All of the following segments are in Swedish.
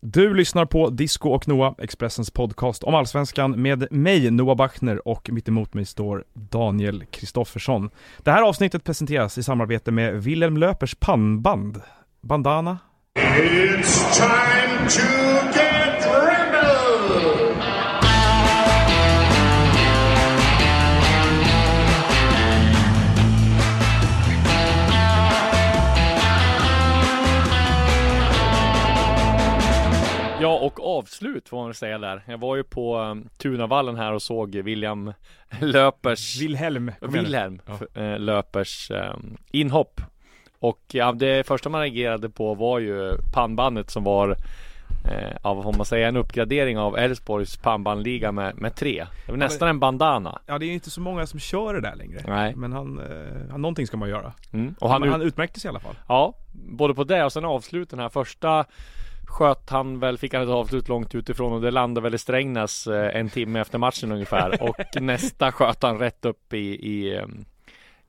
Du lyssnar på Disco och Noah, Expressens podcast om Allsvenskan med mig, Noah Bachner, och mitt emot mig står Daniel Kristoffersson. Det här avsnittet presenteras i samarbete med Wilhelm Löpers pannband, Bandana. It's time to och avslut får man väl säga där. Jag var ju på um, Tunavallen här och såg William Löpers Wilhelm. Wilhelm Ja. eh, Löpers um, inhopp. Och ja, det första man reagerade på var ju pannbandet som var eh, ja, vad får man säga, en uppgradering av Elfsborgs pannbandliga med, med tre. Det var nästan en bandana. Ja, det är inte så många som kör det där längre. Nej. Men han, eh, någonting ska man göra. Mm. Och han, han, ut- han utmärkte sig i alla fall. Ja, både på det och sen avslut den här första sköt han väl, fick han ett avslut långt utifrån och det landade väl i Strängnäs eh, en timme efter matchen ungefär och nästa sköt han rätt upp i, i, ehm,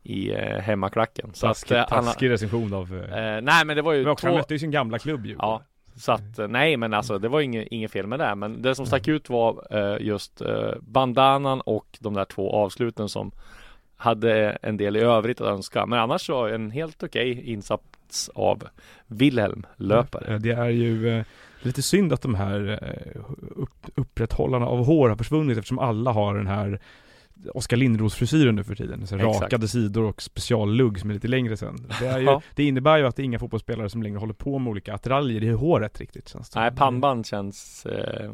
i eh, hemmaklacken. Så Taskig, att, eh, han, taskig recension av... Eh, nej men det var ju men också, han två, mötte ju sin gamla klubb ju. ja, så att nej men alltså det var inget, inget fel med det men det som stack ut var eh, just eh, bandanan och de där två avsluten som hade en del i övrigt att önska men annars så en helt okej insats av Wilhelm Löpare. Det är ju eh, lite synd att de här eh, upp, upprätthållarna av hår har försvunnit eftersom alla har den här Oskar Lindros-frisyren nu för tiden. Så Exakt. rakade sidor och speciallugg som är lite längre sen. Det, ju, Ja. det innebär ju att det är inga fotbollsspelare som längre håller på med olika attiraljer i håret riktigt. Känns det. Nej, pannband känns eh,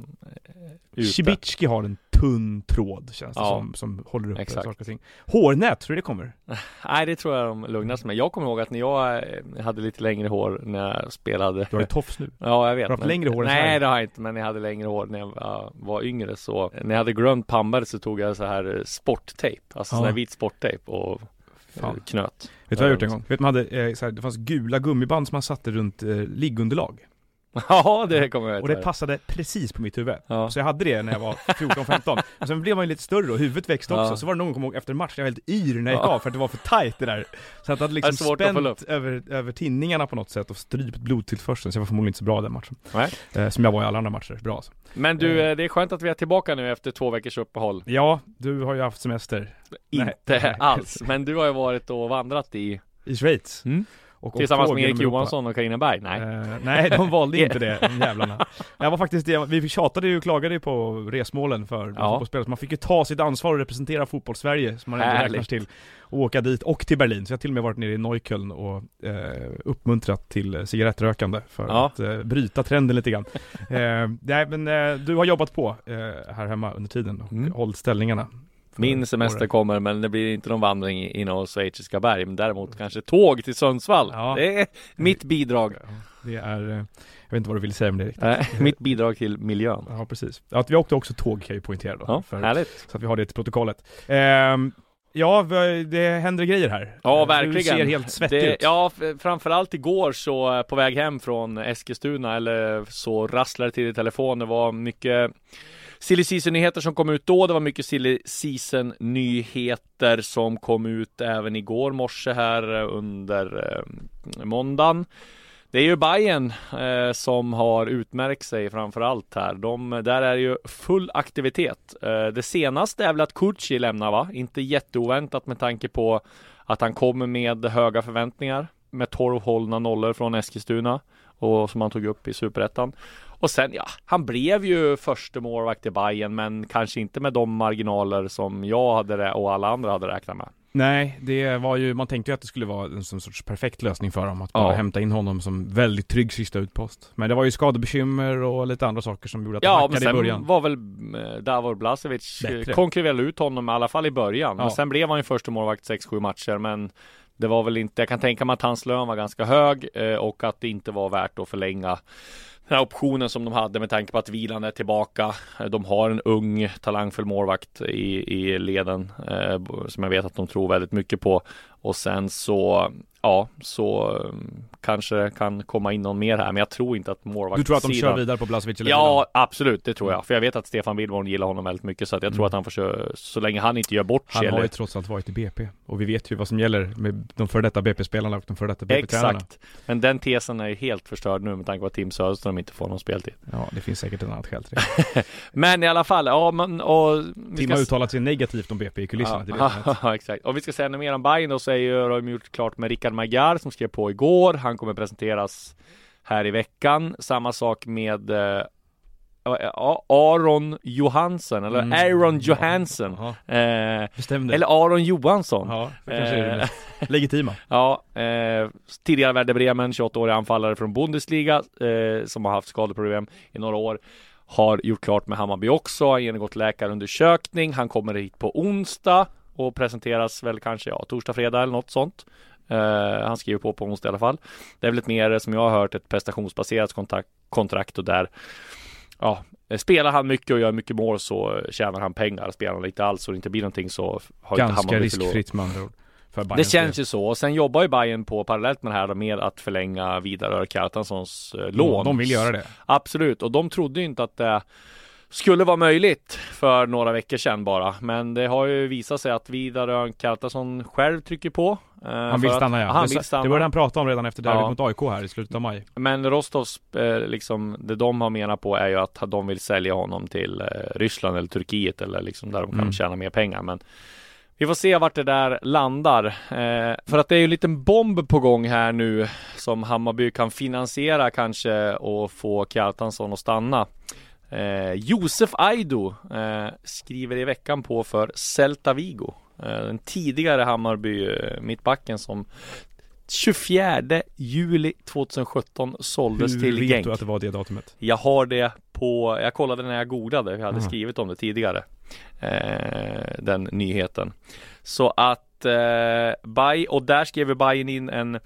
ute. Shibitski har en tunn tråd känns det Ja. som, som håller Exakt. saker och ting. Hårnät, tror du det kommer? Nej, det tror jag de lugnar sig med. Jag kommer ihåg att när jag eh, hade lite längre hår när jag spelade. Du har ju tofs nu. Ja, jag vet. Du har haft längre hår än Nej, Sverige. det har jag inte. Men jag hade längre hår när jag ja, var yngre. Så när jag hade glömt pannbandet så tog jag så här eh, sporttejp. Alltså Ja. sån här vit sporttejp och eh, Fan. knöt. Vet du vad jag har gjort en gång? Vet man hade, eh, så här, det fanns gula gummiband som man satte runt eh, liggunderlag. Ja, det kommer jag Och det ihåg. passade precis på mitt huvud. Ja. Så jag hade det när jag var 14-15. Och sen blev man ju lite större och huvudet växte också. Ja. Så var det någon kom ihåg efter en match, jag var helt yr när jag gick Ja. av för att det var för tight det där. Så att det hade liksom Det spänt över, över tinningarna på något sätt och strypt blodtillförseln. Så jag var förmodligen inte så bra den matchen. Eh, som jag var i alla andra matcher. Bra alltså. Men du, eh, det är skönt att vi är tillbaka nu efter två veckors uppehåll. Ja, du har ju haft semester. Inte Nej. alls. Men du har ju varit och vandrat i I Schweiz. Mm. Och Tillsammans med Erik. Johansson och Carina Berg? Nej. Eh, nej, de valde inte det, de jävlarna. Jag var faktiskt, det- vi tjatade ju och klagade ju på resmålen för Ja. fotbollsspelare, så man fick ju ta sitt ansvar och representera fotbollssverige, som man ändå räknas till, och åka dit, och till Berlin. Så jag har till och med varit nere i Neukölln och eh, uppmuntrat till cigarettrökande för Ja. att eh, bryta trenden lite grann. eh, nej men eh, du har jobbat på eh, här hemma under tiden och Mm. hållit ställningarna. Min semester året. kommer men det blir inte någon vandring i- i några schweiziska berg men däremot kanske tåg till Sundsvall. Ja. Det är mitt bidrag. Det är, eh, jag vet inte vad du vill säga om det riktigt. Nej, mitt bidrag till miljön. Ja precis. Att vi åkte också tåg kan jag ju poängtera då. Ja, för- härligt. Så att vi har det till protokollet. Ehm, ja, det händer grejer här. Ja, Eh, verkligen. Du ser helt svettig det, ut. Ja, framförallt igår så eh, på väg hem från Eskilstuna eller så rasslade det till i telefon. Det var mycket Silly Season-nyheter som kom ut då. Det var mycket Silly Season-nyheter som kom ut även igår morse här eh, under eh, måndagen. Det är ju Bayern eh, som har utmärkt sig framförallt här. De, där är ju full aktivitet. Eh, det senaste är väl att Kurci lämnar va? Inte jätteoväntat med tanke på att han kommer med höga förväntningar med 12 hållna nollor från Eskilstuna och som han tog upp i Superettan. Och sen ja, han blev ju första målvakt i Bayern men kanske inte med de marginaler som jag hade och alla andra hade räknat med. Nej, det var ju, man tänkte ju att det skulle vara en sorts perfekt lösning för dem, att bara Ja. hämta in honom som väldigt trygg sista utpost. Men det var ju skadebekymmer och lite andra saker som gjorde att Ja, men hackade i sen början. var väl eh, Davor Blasevic eh, konkurrerade ut honom i alla fall i början. Men Ja. sen blev han ju första målvakt 6-7 matcher. Men det var väl inte, jag kan tänka mig att hans lön var ganska hög eh, och att det inte var värt att förlänga den här optionen som de hade med tanke på att Vilan är tillbaka. De har en ung talangfull målvakt i, i leden eh, som jag vet att de tror väldigt mycket på. Och sen så, ja, så eh, kanske det kan komma in någon mer här. Men jag tror inte att målvakt Du tror att de kör vidare på Blasevic eller Ja, absolut, det tror jag. För jag vet att Stefan Wilborn gillar honom väldigt mycket. Så att jag tror Mm. att han får köra, så länge han inte gör bort sig. Han har eller- ju trots allt varit i BP, och vi vet ju vad som gäller med de före detta BP-spelarna och de före detta BP-tränarna. Exakt. Men den tesen är ju helt förstörd nu med tanke på att Tim Söderström de inte får någon speltid. Ja, det finns säkert ett annat skäl till det. Men i alla fall, ja men och... Tim ska har uttalat sig negativt om BP i kulisserna. Ja, ja, exakt. Och vi ska säga något mer om Bayern då så ju, har de gjort klart med Rickard Magyar som skrev på igår. Han kommer presenteras här i veckan. Samma sak med eh, Aron Johansson eller Mm. Aaron Johansson. Ja, Eh, eller Aron Johansson. Ja, det kanske är det Eh, mest legitima. Ja, eh, tidigare Werder Bremen, 28-årig anfallare från Bundesliga eh, som har haft skadeproblem i några år. Har gjort klart med Hammarby också, har genomgått läkarundersökning. Han kommer hit på onsdag och presenteras väl kanske ja, torsdag, fredag eller något sånt. Eh, han skriver på på onsdag i alla fall. Det är väl ett mer, som jag har hört, ett prestationsbaserat kontrakt, kontrakt och där Ja, spelar han mycket och gör mycket mål så tjänar han pengar. Spelar han lite alls och det inte blir någonting så har inte Ganska Hammarby förlorat. riskfritt med andra ord. Det känns ju så. Och sen jobbar ju Bayern på parallellt med det här med att förlänga Vidar Kjartanssons eh, lån. De vill göra det. Absolut, och de trodde ju inte att det skulle vara möjligt för några veckor sedan bara. Men det har ju visat sig att Vidar Kjartansson själv trycker på. eh, Han vill stanna ja. Han det, vill stanna. det började han prata om redan efter derbyt Ja. mot AIK här i slutet av maj. Men Rostovs, eh, liksom, det de har menat på är ju att de vill sälja honom till eh, Ryssland eller Turkiet eller liksom där de kan Mm. tjäna mer pengar. Men vi får se vart det där landar. Eh, för att det är ju en liten bomb på gång här nu som Hammarby kan finansiera kanske och få Kjartansson att stanna. Eh, Josef Aido eh, skriver i veckan på för Celta Vigo. Eh, den tidigare Hammarby eh, mittbacken som 24 juli 2017 såldes Hur till vet Genk. du att det var det datumet? Jag har det på, jag kollade när jag googlade, jag hade Aha. skrivit om det tidigare. Eh, den nyheten. Så att eh, Bay, och där skrev Bayern in en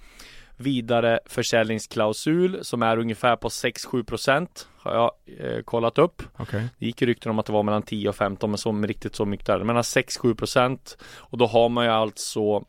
vidare försäljningsklausul som är ungefär på 6-7% har jag eh, kollat upp. Okej. Det gick rykten om att det var mellan 10 och 15 men så riktigt så mycket där. Mellan 6-7% och då har man ju alltså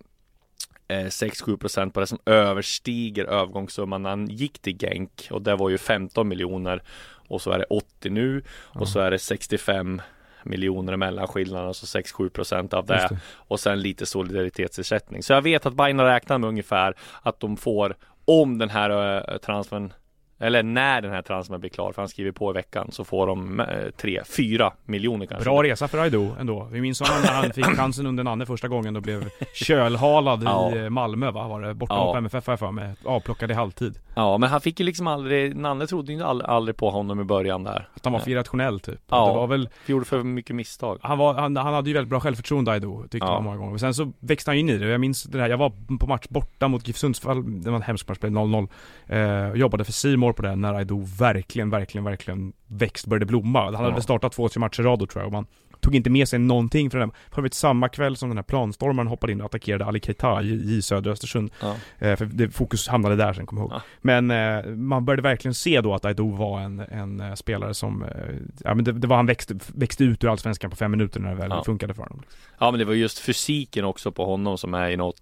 eh, 6-7% på det som överstiger övergångssumman när han gick till Genk och det var ju 15 miljoner och så är det 80 nu och så är det 65 miljoner mellan skillnaden, så 6-7% av Just det det. och sen lite solidaritetsersättning. Så jag vet att Bayern har räknat med ungefär att de får om den här eh, transfern eller när den här transfern blir klar, för han skriver på i veckan, så får de 3-4 miljoner kanske. Bra resa för Aido ändå. Vi minns honom när han fick chansen under Nanne första gången och blev kölhalad Ja. i eh, Malmö va? Var det? Borta Ja. mot MFF har jag för mig. Avplockad i halvtid. Ja, men han fick ju liksom aldrig, Nanne trodde ju aldrig, aldrig på honom i början där. Att han var för irrationell typ. Ja. Det var väl, Gjorde för mycket misstag. han, var, han, han hade ju väldigt bra självförtroende Aido, tyckte Ja. jag många gånger. Men sen så växte han in i det. Jag minns det här, jag var på match borta mot GIF Sundsvall, det var en hemsk match, blev 0-0. Eh, jobbade för Simor på den när Aido verkligen, verkligen, verkligen växt, började blomma. Han hade Ja. väl startat två, tre matcher i rad tror jag och man tog inte med sig någonting från den. För övrigt samma kväll som den här planstormaren hoppade in och attackerade Ali Keita i, i södra Östersund. Ja. Eh, för det, fokus hamnade där sen, kommer jag ihåg. Ja. Men eh, man började verkligen se då att Aido var en, en eh, spelare som, eh, ja men det, det var han växte, växte ut ur Allsvenskan på fem minuter när det väl Ja. funkade för honom. Ja, men det var just fysiken också på honom som är i något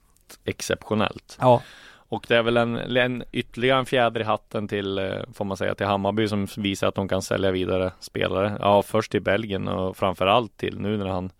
exceptionellt. Ja. Och det är väl en, en ytterligare en fjäder i hatten till, eh, får man säga, till Hammarby som visar att de kan sälja vidare spelare. Ja, först till Belgien och framförallt till nu när han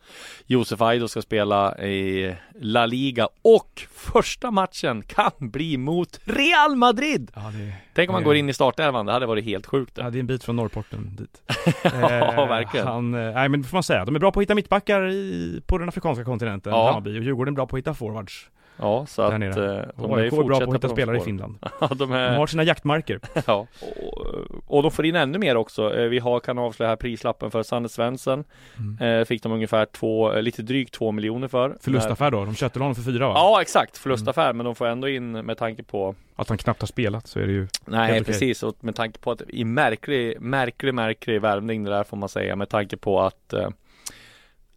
Josef Aido ska spela i La Liga och första matchen kan bli mot Real Madrid! Ja, det, Tänk om man Ja. går in i startelvan, det hade varit helt sjukt. det. ja, det är en bit från norrporten dit. Ja, verkligen. Han, eh, nej men det får man säga, de är bra på att hitta mittbackar i, på den afrikanska kontinenten, Ja. Hammarby, och Djurgården är bra på att hitta forwards. Ja, så att nere. eh, de AIK är bra på att hitta de spelare i. Finland. De De är har sina jaktmarker. Ja, och, och de får in ännu mer också. Eh, Vi har, kan avslöja här prislappen för Sanne Svensson. Mm. Eh, fick de ungefär två, lite drygt två miljoner för. Förlustaffär då, de köpte honom för fyra va? Ja, exakt. Förlustaffär, men de får ändå in med tanke på Att han knappt har spelat så är det ju Nej, precis. Och med tanke på att i märklig, märklig, märklig värvning det där får man säga. Med tanke på att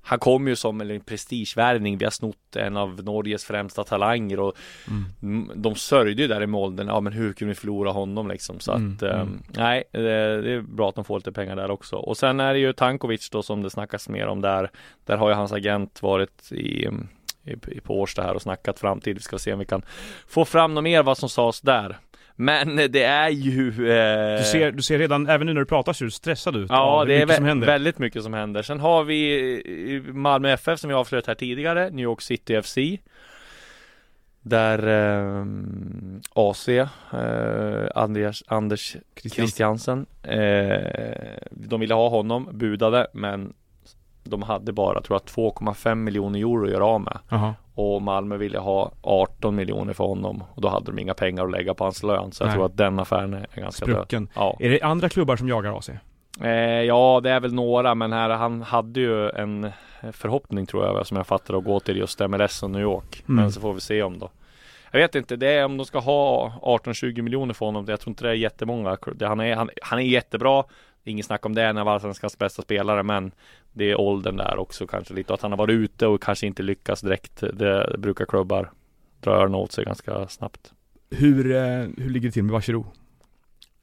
han kom ju som en prestigevärvning. Vi har snott en av Norges främsta talanger och mm. Mm, de sörjde ju där i Molden, ja men hur kunde vi förlora honom liksom så Mm, att eh, mm. Nej, det, är bra att de får lite pengar där också Och sen är det ju Tankovic då som det snackas mer om där Där har ju hans agent varit i, i, i på Årsta här och snackat framtid Vi ska se om vi kan få fram något mer vad som sades där Men det är ju eh, Du ser, du ser redan, även nu när du pratar ser du stressad ut Ja, hur det är mycket vä- väldigt mycket som händer. Sen har vi i Malmö FF som vi avslöjat här tidigare, New York City FC. Där eh, AC, eh, Anders, Anders Christian. Christiansen, eh, de ville ha honom, budade, men de hade bara, tror jag, 2,5 miljoner euro att göra av med. Jaha. Och Malmö ville ha 18 miljoner för honom och då hade de inga pengar att lägga på hans lön. Så jag Nej. tror att den affären är ganska död. Sprucken. Ja. Är det andra klubbar som jagar AC? Eh, ja, det är väl några, men här, han hade ju en förhoppning tror jag, som jag fattar att gå till just MLS och New York. Mm. Men så får vi se om då. Jag vet inte, det är om de ska ha 18-20 miljoner för honom. Jag tror inte det är jättemånga. Det- Han är, han, han är jättebra. Inget snack om det, han är allsvenskans bästa spelare, men det är åldern där också kanske lite. Och att han har varit ute och kanske inte lyckas direkt. Det brukar klubbar dra öronen åt sig ganska snabbt. Hur, eh, hur ligger det till med Vacheron?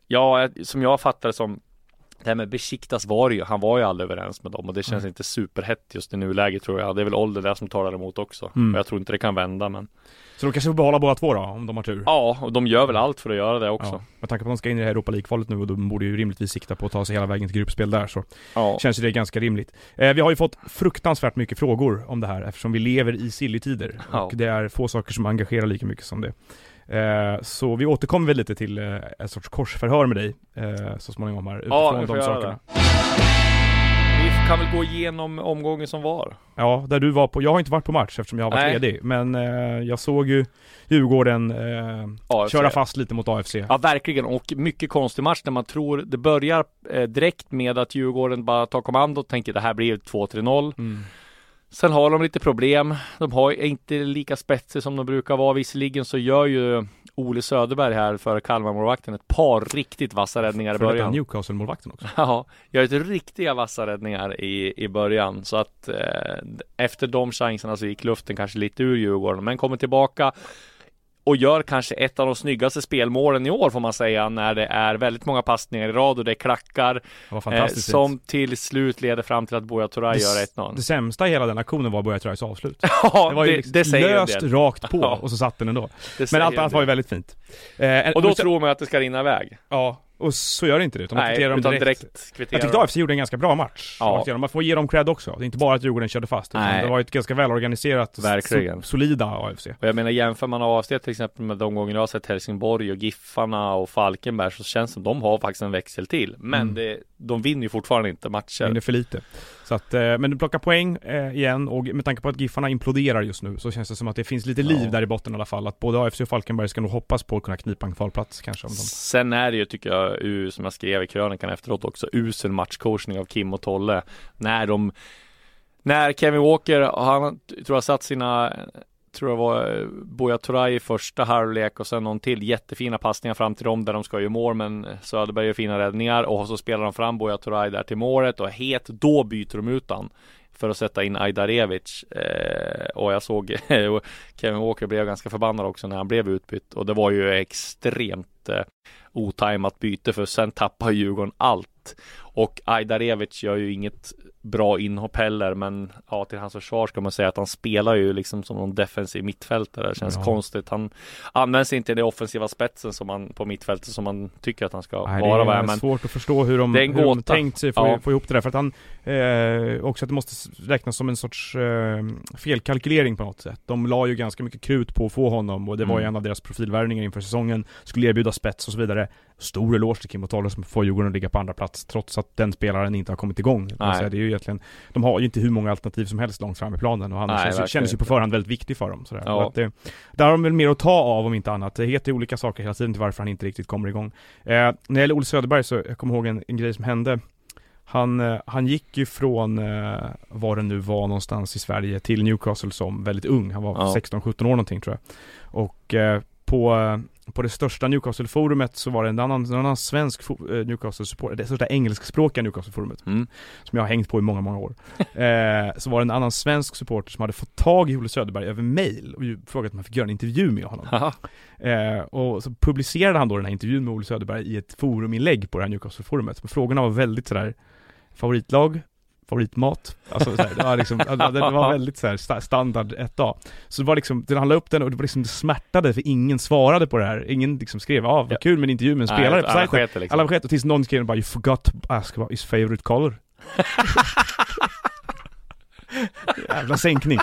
Ja, jag- som jag fattar det som det här med Besiktas var ju, han var ju aldrig överens med dem och det känns Mm. inte superhett just i nuläget tror jag. Det är väl åldern där som talar emot också. Mm. Och jag tror inte det kan vända men Så de kanske får behålla båda två då, om de har tur? Ja, och de gör väl allt för att göra det också. Ja, med tanke på att de ska in i det här Europa League-kvalet nu och de borde ju rimligtvis sikta på att ta sig hela vägen till gruppspel där så Ja, känns ju det ganska rimligt. Eh, vi har ju fått fruktansvärt mycket frågor om det här eftersom vi lever i silly-tider Ja. och det är få saker som engagerar lika mycket som det. Eh, så vi återkommer väl lite till eh, ett sorts korsförhör med dig eh, så småningom här Ja, utifrån får de sakerna. vi kan väl gå igenom omgången som var. Ja, där du var på, jag har inte varit på match eftersom jag har varit Nej. ledig, men eh, jag såg ju Djurgården eh, köra fast lite mot AFC. Ja, verkligen. Och mycket konstig match när man tror det börjar eh, direkt med att Djurgården bara tar kommando och tänker det här blir 2-3-0. Mm. Sen har de lite problem. De har, är inte lika spetsiga som de brukar vara. Visserligen så gör ju Ole Söderberg här för Kalmarmålvakten ett par riktigt vassa räddningar i början. Newcastle-målvakten också. Ja, gör ett riktiga vassa räddningar i, i början. Så att eh, efter de chanserna så gick luften kanske lite ur Djurgården. Men kommer tillbaka och gör kanske ett av de snyggaste spelmålen i år får man säga när det är väldigt många passningar i rad och det är klackar eh, som till slut leder fram till att Buya Turay gör 1-0. Det sämsta i hela den aktionen var Buya Turay's avslut. Ja, Det var ju det, liksom det säger löst rakt på och så satt den ändå. Men allt annat var ju väldigt fint. Eh, Och då och tror man att det ska rinna iväg. Ja, och så gör det inte det, utan man Nej, kvitterar dem direkt. direkt Jag kvitterar. tyckte AFC gjorde en ganska bra match. Ja. Man får ge dem cred också. Det är inte bara att Djurgården körde fast. Nej. det var ett ganska välorganiserat Verkligen. so- solida AFC. Och jag menar jämför man AFC till exempel med de gånger jag har sett Helsingborg och Giffarna och Falkenberg så känns det som de har faktiskt en växel till. Men Mm. det, de vinner ju fortfarande inte matcher. Vinner för lite. Så att, eh, men du plockar poäng eh, igen och med tanke på att Giffarna imploderar just nu så känns det som att det finns lite liv Ja. där i botten i alla fall. Att både AFC och Falkenberg ska nog hoppas på att kunna knipa en kvalplats kanske. Om de... Sen är det ju tycker jag, som jag skrev i krönikan efteråt också, usel matchcoachning av Kim och Tolle. När de När Kevin Walker, han tror jag satt sina Tror jag var Buya Turay i första halvlek och sen någon till jättefina passningar fram till dem där de ska ju mål men Söderberg gör fina räddningar och så spelar de fram Buya Turay där till målet och het, då byter de ut han för att sätta in Ajdarevic. Eh, och jag såg Kevin Walker blev ganska förbannad också när han blev utbytt och det var ju extremt eh, otajmat byte för sen tappar Djurgården allt. Och Ajdarevic gör ju inget bra inhopp heller men ja till hans försvar ska man säga att han spelar ju liksom som någon defensiv mittfältare det känns Ja. konstigt han används inte i den offensiva spetsen som man på mittfältet som man tycker att han ska Nej, vara det är men svårt att förstå hur de, hur de tänkt sig få, Ja. få ihop det där. För att han, eh, också att det måste räknas som en sorts eh, felkalkylering på något sätt. De la ju ganska mycket krut på att få honom och det var ju Mm. en av deras profilvärvningar inför säsongen. Skulle erbjuda spets och så vidare. Stor eloge till Kim och Tolle som får Djurgården att ligga på andra plats trots att den spelaren inte har kommit igång. Nej. Så det är ju egentligen, de har ju inte hur många alternativ som helst långt fram i planen och han Nej, känns, ju- på förhand väldigt viktig för dem. Sådär. Ja. Att det, där har de väl mer att ta av om inte annat. Det heter olika saker hela tiden till varför han inte riktigt kommer igång. Eh, när det gäller Olle Söderberg så, jag kommer ihåg en, en grej som hände. Han, eh, han gick ju från, eh, var det nu var någonstans i Sverige, till Newcastle som väldigt ung. Han var Ja. 16-17 år någonting tror jag. Och eh, på, eh, på det största Newcastle-forumet så var det en annan, en annan svensk eh, Newcastle-supporter, det största engelskspråkiga Newcastle-forumet mm. som jag har hängt på i många, många år. Eh, så var det en annan svensk supporter som hade fått tag i Olle Söderberg över mail och frågat om han fick göra en intervju med honom. Eh, och så publicerade han då den här intervjun med Olle Söderberg i ett foruminlägg på det här Newcastle-forumet. Frågorna var väldigt sådär, favoritlag, favoritmat, alltså sådär, det var liksom, det var väldigt såhär sta- standard 1A. Så det var liksom, han la upp den och det var liksom, det smärtade för ingen svarade på det här. Ingen liksom skrev, ah, vad kul med en intervju med en spelare Nej, på alla sajten. sket det liksom. Alla skit och tills någon skrev bara 'You forgot to ask about his favorite color' Jävla sänkning.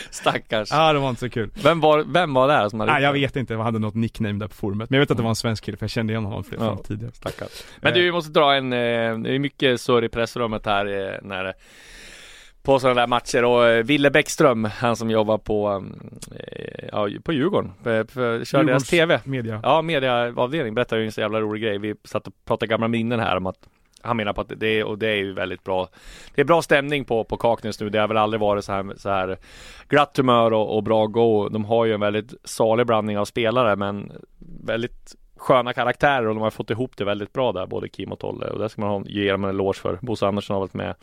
Stackars. Ja, det var inte så kul. Vem var, vem var det som hade Nej, jag vet inte, jag hade något nickname där på forumet. Men jag vet att det var en svensk kille, för jag kände igen honom från Ja. tidigare. Stackars. Men du, vi måste dra en, eh, det är mycket surr i pressrummet här eh, när på sådana där matcher och eh, Ville Bäckström, han som jobbar på, eh, ja, på Djurgården, för, för, kör deras TV. Media. Ja, mediaavdelning berättade ju en så jävla rolig grej. Vi satt och pratade gamla minnen här om att han menar på att det är, och det är ju väldigt bra Det är bra stämning på, på Kaknäs nu. Det har väl aldrig varit så här, så här glatt humör och, och bra go. De har ju en väldigt salig blandning av spelare men Väldigt sköna karaktärer och de har fått ihop det väldigt bra där Både Kim och Tolle. Och det ska man ha, ge dem en eloge för. Bosse Andersson har varit med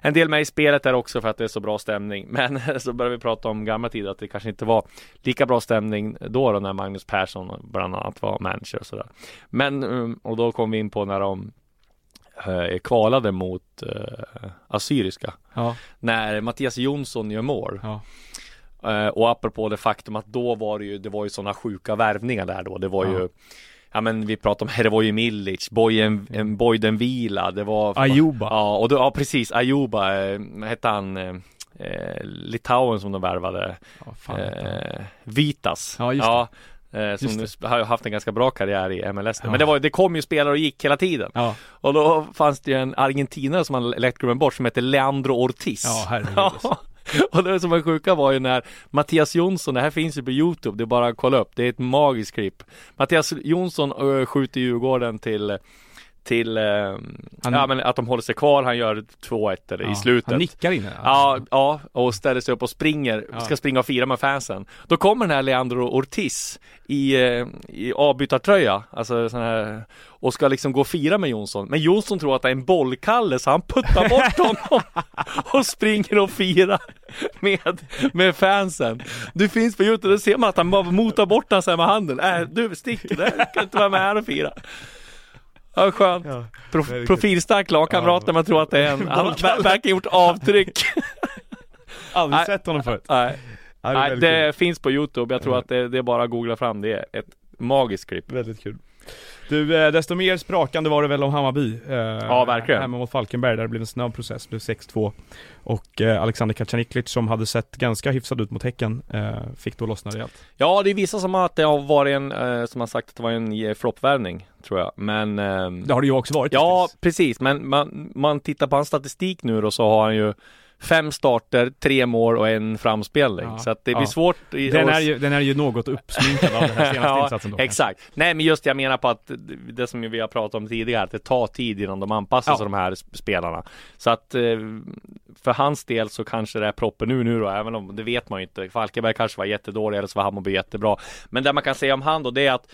En del med i spelet där också för att det är så bra stämning. Men så börjar vi prata om gamla tider att det kanske inte var Lika bra stämning då, då när Magnus Persson bland annat var manager och sådär. Men um, och då kom vi in på när de eh, kvalade mot eh, Assyriska. Ja, När Mattias Jonsson gör mål. Ja. Eh, och apropå det faktum att då var det ju, det var ju sådana sjuka värvningar där då. Det var Ja. ju Ja. men vi pratade om Hervoje Milic, Bojen, en Boyden Vila, det var Ajuba. Ja, och då, ja precis, Ajuba, eh, hette han eh, eh, Litauen som de värvade. Ja, fan eh, Vitas. Ja, just eh, Som nu har haft en ganska bra karriär i MLS Ja. Men det, var, det kom ju spelare och gick hela tiden. Ja, Och då fanns det ju en argentinare som man lätt glömmer bort som hette Leandro Ortiz. Ja herregud. Och det som var sjuka var ju när Mattias Jonsson, det här finns ju på Youtube, det är bara att kolla upp, det är ett magiskt klipp. Mattias Jonsson ö, skjuter Djurgården till till, eh, Han- ja men att de håller sig kvar, han gör 2-1 eller Ja, i slutet. Han nickar inne. Ja, ja, och ställer sig upp och springer, Ja. ska springa och fira med fansen. Då kommer den här Leandro Ortiz i, eh, i avbytartröja, alltså sån här, och ska liksom gå och fira med Jonsson. Men Jonsson tror att det är en bollkalle så han puttar bort honom och springer och firar med, med fansen. Du finns på Youtube, då ser man att han bara motar bort honom så här med handen. Äh, du stick, du kan inte vara med här och fira. Ja, skönt. Ja. Pro, profilstark lagkamrat när man tror att det är en, han verkligen gjort avtryck. Aldrig Nej. sett honom förut. Nej, det är Nej väldigt det finns på Youtube. Jag tror att det, det är bara att googla fram. Det är ett magiskt klipp. Väldigt kul. Du, eh, desto mer sprakande var det väl om Hammarby? Eh, Ja, verkligen. Hemma mot Falkenberg, där det blev en snabb process, blev 6-2. Och eh, Alexander Kacaniklic som hade sett ganska hyfsad ut mot Häcken, fick då lossna rejält. Ja, det är vissa som har att det har varit en, som har sagt att det var en floppvärvning, tror jag. Men ehm, Det har det ju också varit. Ja, precis. Men man, man tittar på hans statistik nu då så har han ju fem starter, tre mål och en framspelning. Ja. Så att det blir Ja. svårt. i- Den är, ju, den är ju något uppsminkad av den här senaste Ja, insatsen då. Exakt. Nej men just jag menar på att det som vi har pratat om tidigare, att det tar tid innan de anpassar sig de här sp- spelarna. Så att eh, för hans del så kanske det är proppen nu nu då, även om det vet man ju inte. Falkenberg kanske var jättedålig eller så var Hammarby jättebra. Men det man kan säga om han då, det är att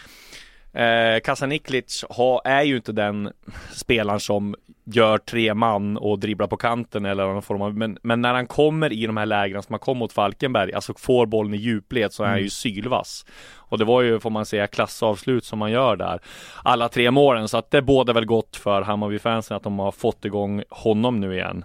Eh, Kasaniklic ha, är ju inte den spelaren som gör tre man och dribblar på kanten eller någon form av, men, men när han kommer i de här lägena som han kom mot Falkenberg, alltså får bollen i djupled så är han ju sylvass. Och det var ju, får man säga, klassavslut som man gör där. Alla tre målen, så att det båda väl gott för Hammarby-fansen att de har fått igång honom nu igen.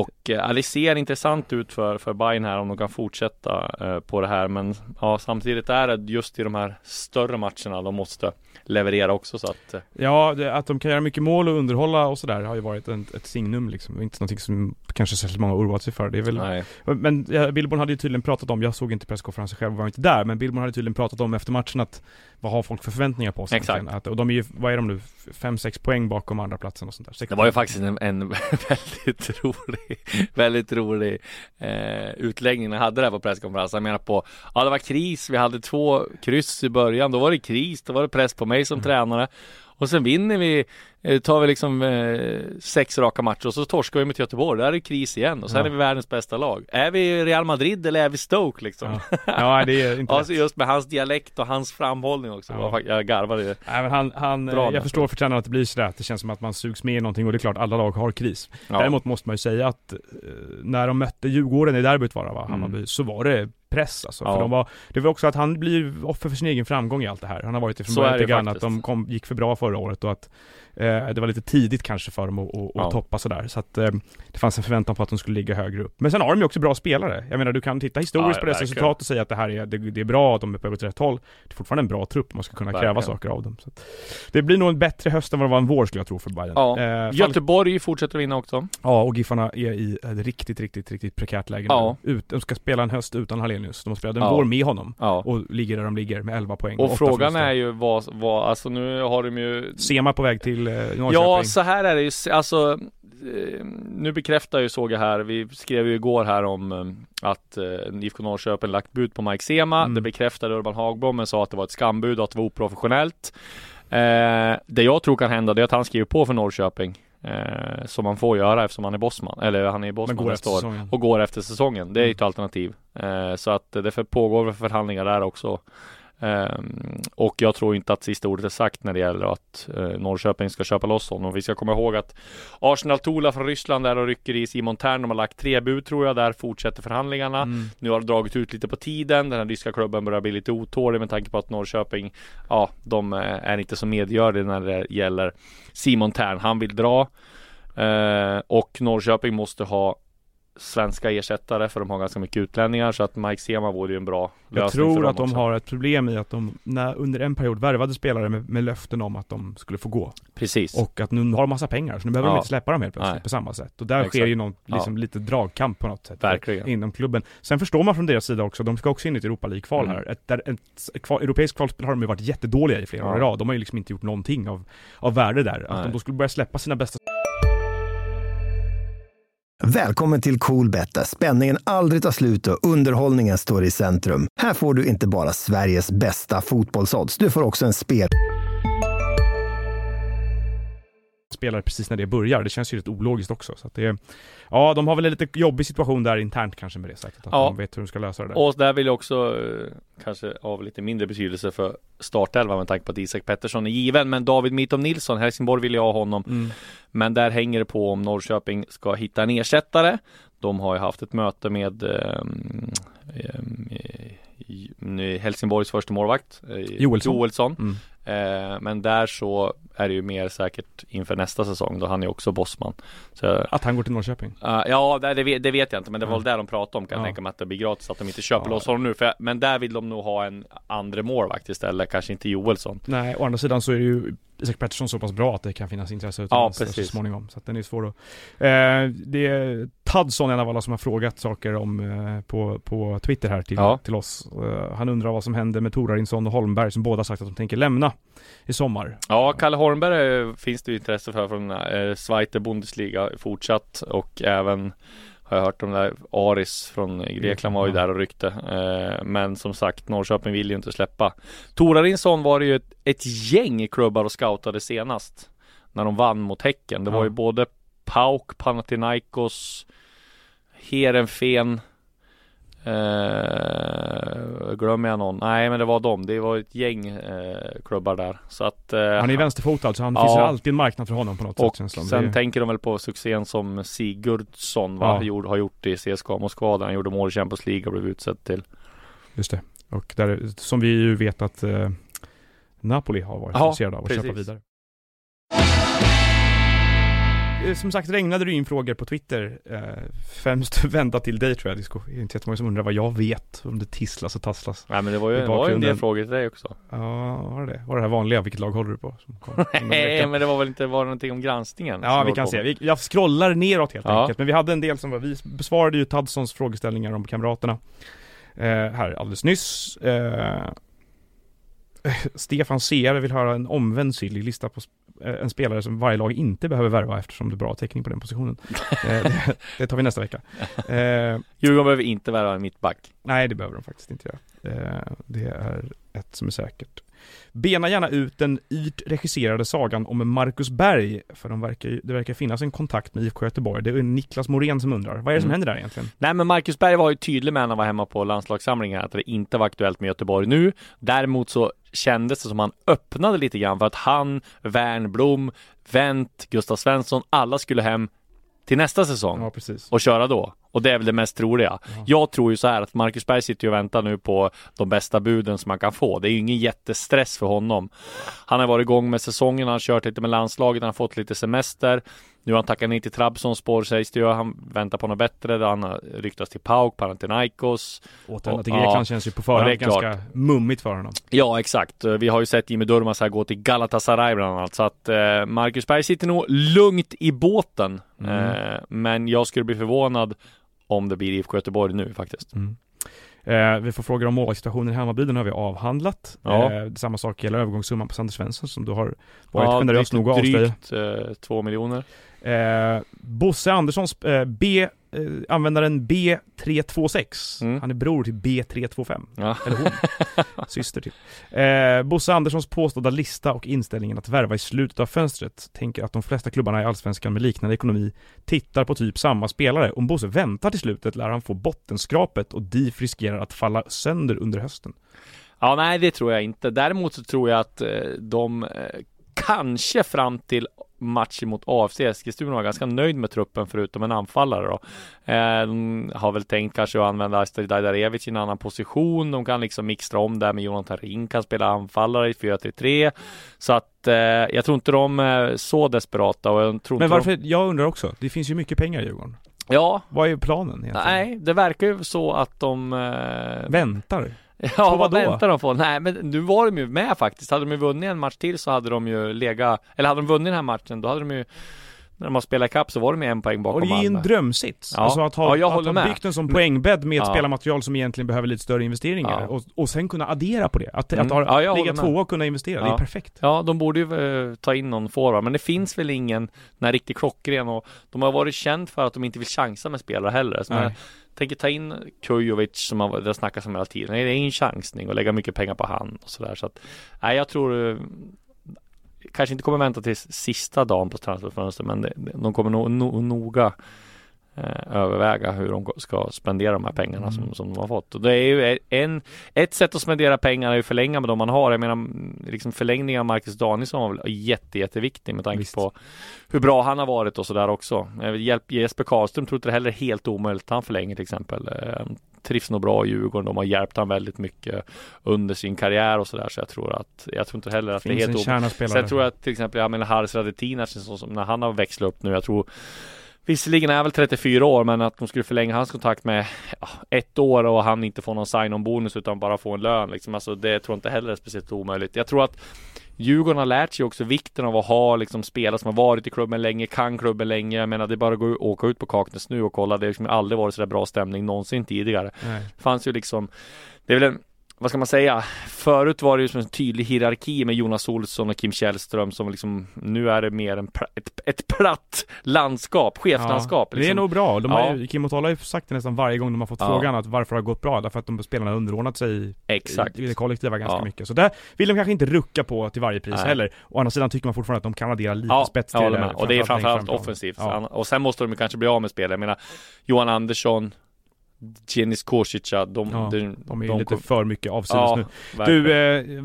Och eh, det ser intressant ut för, för Bayern här om de kan fortsätta eh, på det här. Men ja, samtidigt är det just i de här större matcherna de måste leverera också så att eh, Ja, det, att de kan göra mycket mål och underhålla och sådär har ju varit en, ett signum liksom. Inte någonting som kanske särskilt många oroat sig för. Det är väl nej. Men ja, Billborn hade ju tydligen pratat om, jag såg inte presskonferensen själv, var inte där, men Billborn hade tydligen pratat om efter matchen att vad har folk för förväntningar på sig? Exakt. Att, och de är ju, vad är de nu, 5-6 poäng bakom andra platsen och sånt där. Sex Det var ju faktiskt en, en väldigt rolig, väldigt rolig eh, utläggning när jag hade det här på presskonferensen. Jag menar på, ja det var kris, vi hade två kryss i början, då var det kris, då var det press på mig som tränare. Och sen vinner vi, eh, tar vi liksom eh, sex raka matcher och så torskar vi mot Göteborg, där är det kris igen och sen Ja. är vi världens bästa lag. Är vi Real Madrid eller är vi Stoke liksom? Ja, ja det är inte Alltså just med hans dialekt och hans framhållning också. Ja. Jag garvade. Nej, men han, han, Bra eh, jag förstår för tränaren att det blir sådär, att det känns som att man sugs med i någonting och det är klart, alla lag har kris. Däremot måste man ju säga att eh, när de mötte Djurgården i derbyt var det va, Mm. Hammarby, så var det press alltså. Ja. För de var, det var också att han blir offer för sin egen framgång i allt det här. Han har varit det från Så början grann, att de kom, gick för bra förra året och att Eh, det var lite tidigt kanske för dem att, att, att Ja. toppa sådär, så att eh, det fanns en förväntan på att de skulle ligga högre upp. Men sen har de ju också bra spelare. Jag menar, du kan titta historiskt Ja, på deras resultat och säga att det här är, det, det är bra, att de är på väg åt rätt håll. Det är fortfarande en bra trupp, man ska kunna kräva Verkligen. saker av dem. Det blir nog en bättre höst än vad det var en vår skulle jag tro för Bayern. Ja. Eh, Göteborg fortsätter vinna också. Ja, och Giffarna är i ett riktigt, riktigt, riktigt prekärt läge Ja. nu. Ut, de ska spela en höst utan Hallenius. De har spelat en Ja. vår med honom. Ja. Och ligger där de ligger med 11 poäng. Och åtta frågan är ju vad, vad, alltså nu har de ju Sema på väg till Norrköping. Ja, så här är det ju, alltså eh, nu bekräftar ju såg jag här, vi skrev ju igår här om eh, att eh, IFK Norrköping lagt bud på Mike Sema. Mm. Det bekräftade Urban Hagblom men sa att det var ett skambud och att det var oprofessionellt. Eh, det jag tror kan hända det är att han skriver på för Norrköping. Eh, som man får göra eftersom han är bossman, eller han är bossman nästa efter år. Och går efter säsongen. Det är ju ett alternativ. Eh, så att det pågår förhandlingar där också. Ehm, och jag tror inte att sista ordet är sagt när det gäller att eh, Norrköping ska köpa loss honom. Vi ska komma ihåg att Arsenal Tola från Ryssland där och rycker i Simon Tern. De har lagt tre bud tror jag. Där fortsätter förhandlingarna. Mm. Nu har det dragit ut lite på tiden. Den här ryska klubben börjar bli lite otålig med tanke på att Norrköping, ja, de eh, är inte så medgörliga när det gäller Simon Tern. Han vill dra. Eh, och Norrköping måste ha svenska ersättare för de har ganska mycket utlänningar så att Mike Sema vore ju en bra Jag lösning för tror dem att de också. har ett problem i att de när, under en period värvade spelare med, med löften om att de skulle få gå. Precis. Och att nu har de massa pengar, så nu behöver de Ja. inte släppa dem helt plötsligt Nej. på samma sätt. Och där Exakt. sker ju någon, liksom lite dragkamp på något sätt. Verkligen. Inom klubben. Sen förstår man från deras sida också, de ska också in i ett Europa League-kval Mm. här. Ett, där, ett, kval, europeiskt kvalspel har de ju varit jättedåliga i flera Ja. år i rad. De har ju liksom inte gjort någonting av, av värde där. Att Nej. de då skulle börja släppa sina bästa Välkommen till Coolbet där spänningen aldrig tar slut och underhållningen står i centrum. Här får du inte bara Sveriges bästa fotbollsodds, du får också en spel spelare precis när det börjar. Det känns ju rätt ologiskt också. Så att det, ja, de har väl en lite jobbig situation där internt kanske med det säkert. Att Ja. de vet hur de ska lösa det där. Och där vill jag också eh, kanske av lite mindre betydelse för startelva med tanke på att Isak Pettersson är given. Men David Mitom Nilsson, Helsingborg vill jag ha honom. Mm. Men där hänger det på om Norrköping ska hitta en ersättare. De har ju haft ett möte med ehm, eh, Helsingborgs första målvakt eh, Joelsson. Joelsson. Mm. Eh, men där så är det ju mer säkert inför nästa säsong då han är också bossman. Så, Att han går till Norrköping. Uh, ja, det, det, vet, det jag inte, men det var Ja. väl där de pratade om kan jag Ja. tänka mig att det blir gratis, att de inte köper Ja. loss honom nu. För, men där vill de nog ha en andra målvakt istället, kanske inte Joelsson. Nej, å andra sidan så är ju Isak Pettersson så pass bra att det kan finnas intresse utomlands precis. så småningom. Så att den är svår att... Eh, det är Tadson, en av alla som har frågat saker om eh, på, på Twitter här till, Ja. till oss. Eh, han undrar vad som händer med Torarinsson och Holmberg som båda sagt att de tänker lämna i sommar. Ja, Kalle Holmberg eh, finns det ju intresse för från eh, Zweite Bundesliga fortsatt och även har jag hört om där Aris från Grekland var ju Ja. där och ryckte. Men som sagt, Norrköping vill ju inte släppa. Torarinsson var det ju ett, ett gäng klubbar och scoutade senast. När de vann mot Häcken. Det var ju både Pauk, Panathinaikos, Heerenveen Eh, glömmer jag någon? Nej men det var dem. Det var ett gäng eh, klubbar där. Så att eh, Han är vänsterfotad så han Ja. finns alltid en marknad för honom på något och sätt som. sen Det tänker de väl på succén som Sigurdsson va? Ja. Gjorde, har gjort i CSKA Moskva där han gjorde mål i Champions League och blev utsedd till Just det. Och där, som vi ju vet att eh, Napoli har varit intresserade av att köpa vidare. Som sagt regnade det in frågor på Twitter. Eh, främst vända till dig tror jag. Det är inte jättemånga som undrar vad jag vet om det tisslas och tasslas. Nej men det var ju, det var ju en del frågor till dig också Ja, var det det? Var det här vanliga? Vilket lag håller du på? Nej men det var väl inte, var det någonting om granskningen? Ja, vi kan se. Vi, jag scrollar neråt helt Ja. enkelt. Men vi hade en del som var, vi besvarade ju Tadsons frågeställningar om Kamraterna. Eh, här alldeles nyss. Eh, Stefan Seare vill höra en omvänd syllig lista på eh, en spelare som varje lag inte behöver värva eftersom det är bra täckning på den positionen. eh, det, det tar vi nästa vecka. Eh, Djurgården behöver inte värva en mittback. nej, det behöver de faktiskt inte göra. Eh, det är ett som är säkert. Bena gärna ut den yrt regisserade sagan om Marcus Berg, för de verkar, det verkar finnas en kontakt med IFK Göteborg. Det är Niklas Morén som undrar. Vad är det som Mm. händer där egentligen? Nej men Marcus Berg var ju tydlig med när han var hemma på landslagssamlingen att det inte var aktuellt med Göteborg nu. Däremot så kändes det som han öppnade lite grann för att han, Wernbloom, Wendt, Gustav Svensson, alla skulle hem till nästa säsong Ja, och köra då. Och det är väl det mest troliga. Jag tror ju så här att Marcus Berg sitter ju och väntar nu på de bästa buden som man kan få. Det är ju ingen jättestress för honom. Han har varit igång med säsongen, han har kört lite med landslaget, han har fått lite semester. Nu har han tackat nej till Trabzonspor sägs det ju. Han väntar på något bättre. Han har ryktats till PAOK, Panathinaikos. Återvända till Ja. Grekland känns ju på Ja, förhand är klart. ganska mummigt för honom. Ja, exakt. Vi har ju sett Jimmy Durmaz här gå till Galatasaray bland annat. Så att eh, Marcus Berg sitter nog lugnt i båten. Mm. Eh, men jag skulle bli förvånad om det blir IFK Göteborg nu faktiskt. Eh, vi får frågor om målvaktssituationen i Hammarby, den har vi avhandlat. Ja. Eh, samma sak gäller övergångssumman på Sander Svensson som du har varit Ja, generös nog att avslöja. Drygt eh, två miljoner. Eh, Bosse Anderssons eh, B, eh, användaren B326. Mm. Han är bror till B325. Ja. Eller hon. Syster till. Eh, Bosse Anderssons påstådda lista och inställningen att värva i slutet av fönstret tänker att de flesta klubbarna i Allsvenskan med liknande ekonomi tittar på typ samma spelare. Om Bosse väntar till slutet lär han få bottenskrapet och DIF riskerar att falla sönder under hösten. Ja, nej, det tror jag inte. Däremot så tror jag att eh, de eh, kanske fram till matchen mot AFC Eskilstuna var ganska nöjd med truppen förutom en anfallare då. Eh, de har väl tänkt kanske att använda Astrid Dajdarevic i en annan position. De kan liksom mixtra om där med Jonathan Ring kan spela anfallare i 4-3-3. Så att eh, jag tror inte de är så desperata och jag tror Men varför, jag undrar också, det finns ju mycket pengar i Djurgården. De, ja, Vad är planen egentligen? nej, det verkar ju så att de eh, Väntar? Ja, vad väntar de på? Nej, men nu var de ju med faktiskt. Hade de ju vunnit en match till så hade de ju legat, eller hade de vunnit den här matchen, då hade de ju, när de har spelat ikapp så var de en poäng Och bakom det är ju en drömsits. Ja. Alltså att ha, Ja, jag att ha med. byggt en sån poängbädd med ett Ja. spelarmaterial som egentligen behöver lite större investeringar. Ja. Och, och sen kunna addera på det. Att, Mm. att ha, Ja, ligga tvåa och kunna investera, det är perfekt. Ja, de borde ju eh, ta in någon forward, men det finns väl ingen den här riktigt klockren och de har varit känt för att de inte vill chansa med spelare heller. Tänker ta in Kujovic som har, det snackas om hela tiden. Det är en chansning och lägga mycket pengar på han och sådär. Så att, nej, jag tror eh, kanske inte kommer vänta till sista dagen på transferfönstret, men de kommer nog no, noga överväga hur de ska spendera de här pengarna som, som de har fått. Och det är ju en, ett sätt att spendera pengar är ju förlänga med de man har. Jag menar, mm, liksom förlängningen av Marcus Danielsson var väl jätte, jätteviktig med tanke Visst. på hur bra han har varit och sådär också. Vill hjälp, Jesper Karlström tror inte det heller är helt omöjligt att han förlänger till exempel. Eh, trivs nog bra i Djurgården. De har hjälpt han väldigt mycket under sin karriär och sådär. Så jag tror att, jag tror inte heller att det är Finns helt omöjligt. Sen tror jag att till exempel, jag menar Haris Radetinac, när han har växlat upp nu, jag tror Visserligen är han väl 34 år, men att de skulle förlänga hans kontrakt med ja, ett år och han inte får någon sign-on bonus utan bara får en lön liksom. Alltså det tror jag inte heller är speciellt omöjligt. Jag tror att Djurgården har lärt sig också vikten av att ha liksom spelare som har varit i klubben länge, kan klubben länge. Jag menar det är bara att gå, åka ut på Kaknäs nu och kolla. Det har liksom aldrig varit så där bra stämning någonsin tidigare. Nej. Det fanns ju liksom Det är väl en vad ska man säga? Förut var det ju som en tydlig hierarki med Jonas Olsson och Kim Källström som liksom Nu är det mer en, pla- ett, ett platt landskap, cheflandskap. Det är liksom. nog bra. De har Ja. Kim och Tolla har ju sagt det nästan varje gång de har fått Ja. frågan att varför det har gått bra. Därför att de spelarna har underordnat sig Exakt. i det kollektiva ganska Ja. mycket. Så där vill de kanske inte rucka på till varje pris Nej. heller. Å andra sidan tycker man fortfarande att de kan addera lite Ja, spets till håller det. med. Och det är framförallt offensivt. Ja. Och sen måste de kanske bli av med spelare. Jag menar Johan Andersson Jenis Kosica, de, Ja, de, De är ju lite kom- för mycket avsides Ja, nu. verkligen.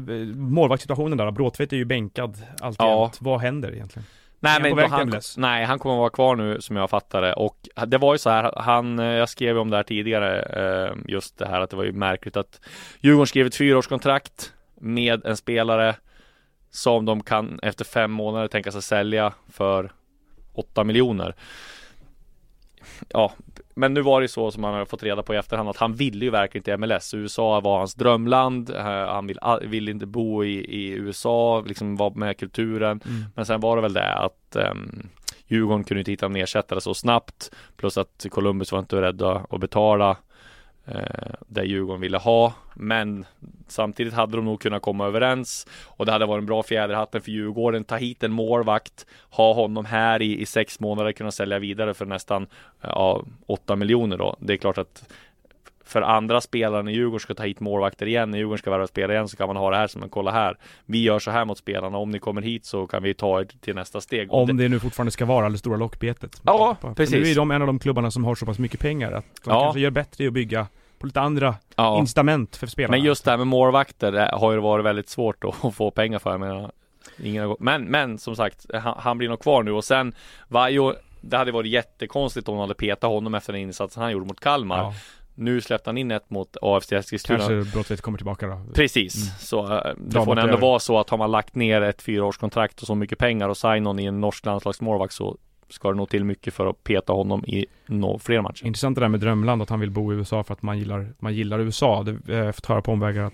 Du, eh, målvaktssituationen där, Bråtvedt är ju bänkad alltjämt. Vad händer egentligen? Nej Är han men han, MLS? nej, han kommer att vara kvar nu som jag fattar det och det var ju så här, han, eh, jag skrev om det här tidigare, eh, just det här att det var ju märkligt att Djurgården skrev ett fyraårskontrakt med en spelare som de kan efter fem månader tänka sig sälja för 8 miljoner. Ja, men nu var det så som man har fått reda på i efterhand att han ville ju verkligen till MLS. USA var hans drömland. Eh, Han vill, vill inte bo i, i USA, liksom vara med kulturen. Mm. Men sen var det väl det att um, Djurgården kunde inte hitta en ersättare så snabbt. Plus att Columbus var inte beredda att betala eh, det Djurgården ville ha. Men samtidigt hade de nog kunnat komma överens. Och det hade varit en bra fjäderhatten för Djurgården. Ta hit en målvakt, ha honom här i, i sex månader, kunna sälja vidare för nästan ja, 8 miljoner då. Det är klart att för andra spelare när Djurgården ska ta hit målvakter igen, när Djurgården ska värva spelare igen så kan man ha det här som en kolla här. Vi gör så här mot spelarna, om ni kommer hit så kan vi ta er till nästa steg. Om det, nu fortfarande ska vara det stora lockbetet. Ja, För precis. Nu är de en av de klubbarna som har så pass mycket pengar att de Ja. kanske gör bättre i att bygga på lite andra ja. incitament för spelarna. Men just det här med målvakter det har ju varit väldigt svårt att få pengar för. Jag menar, ingen. Men, men som sagt, han, han blir nog kvar nu och sen Vajo Det hade varit jättekonstigt om de hade petat honom efter den insatsen han gjorde mot Kalmar. Ja, Nu släppte han in ett mot AFC Eskilstuna. kanske Brottvedt kommer tillbaka då. Precis, Mm. så eh, det Dramat får ändå vara så att har man lagt ner ett fyraårskontrakt och så mycket pengar och sign någon i en norsk landslagsmålvakt så ska det nog till mycket för att peta honom i no, fler matcher. Intressant det där med drömland, att han vill bo i USA för att man gillar, man gillar USA. Det har jag fått höra på omvägar att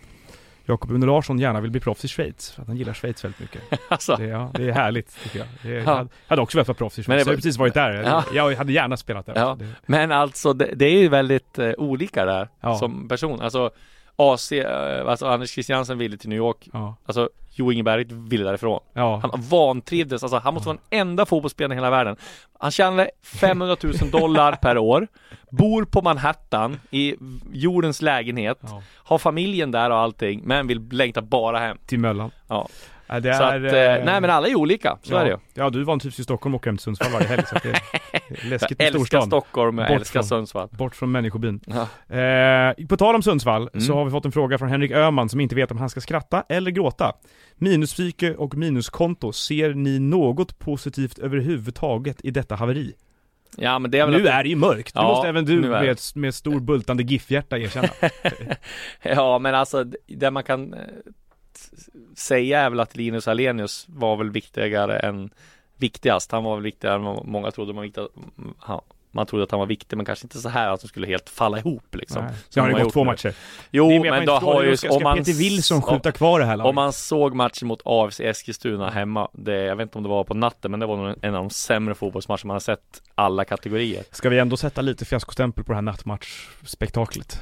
Jakob Une Larsson gärna vill bli proffs i Schweiz, för att han gillar Schweiz väldigt mycket. alltså, Det, ja, det är härligt tycker jag. Det, jag Ja. hade- hade också velat vara proffs i Men Schweiz, jag har precis varit där. Ja. Jag hade gärna spelat där. Ja. Det, men alltså det, det är ju väldigt eh, olika där som person. Alltså AC, eh, alltså Anders Christiansen ville till New York. ja. Alltså Jo Inge Berg ville därifrån. Ja. Han vantrivdes, alltså han måste vara den enda fotbollsspelaren i hela världen. Han tjänade 500 000 dollar per år, bor på Manhattan i jordens lägenhet, ja. har familjen där och allting, men vill längta bara hem. Till Möllan. Ja. Ja, det Så är, att, eh, nej men alla är olika, så ja. är det ju. Ja, du vantrivs i Stockholm och åker hem till Sundsvall varje helg, så att det är läskigt med älskar storstan. Stockholm, jag Bort älskar från- Sundsvall. Bort från människobyn. Ja. Eh, på tal om Sundsvall så Mm. har vi fått en fråga från Henrik Öhman som inte vet om han ska skratta eller gråta. Minuspsyke och minuskonto, ser ni något positivt överhuvudtaget i detta haveri? ja men det är väl Nu att, är det ju mörkt, det Ja, måste även du det. med, med stor bultande GIF-hjärta erkänna. Ja men alltså det man kan säga är väl att Linus Alenius var väl viktigare än viktigast. Han var väl viktigare än vad många trodde. Man, viktig, han, man trodde att han var viktig men kanske inte så här att han skulle helt falla ihop liksom. Nej. Nu har de det har gått gjort två nu. matcher. Jo men man då har ju ska, om man Peter Wilson skjuta kvar det här laget? Om man såg matchen mot AFC Eskilstuna hemma, det, jag vet inte om det var på natten, men det var nog en av de sämre fotbollsmatcher man har sett alla kategorier. Ska vi ändå sätta lite fiaskostämpel på det här nattmatchspektaklet?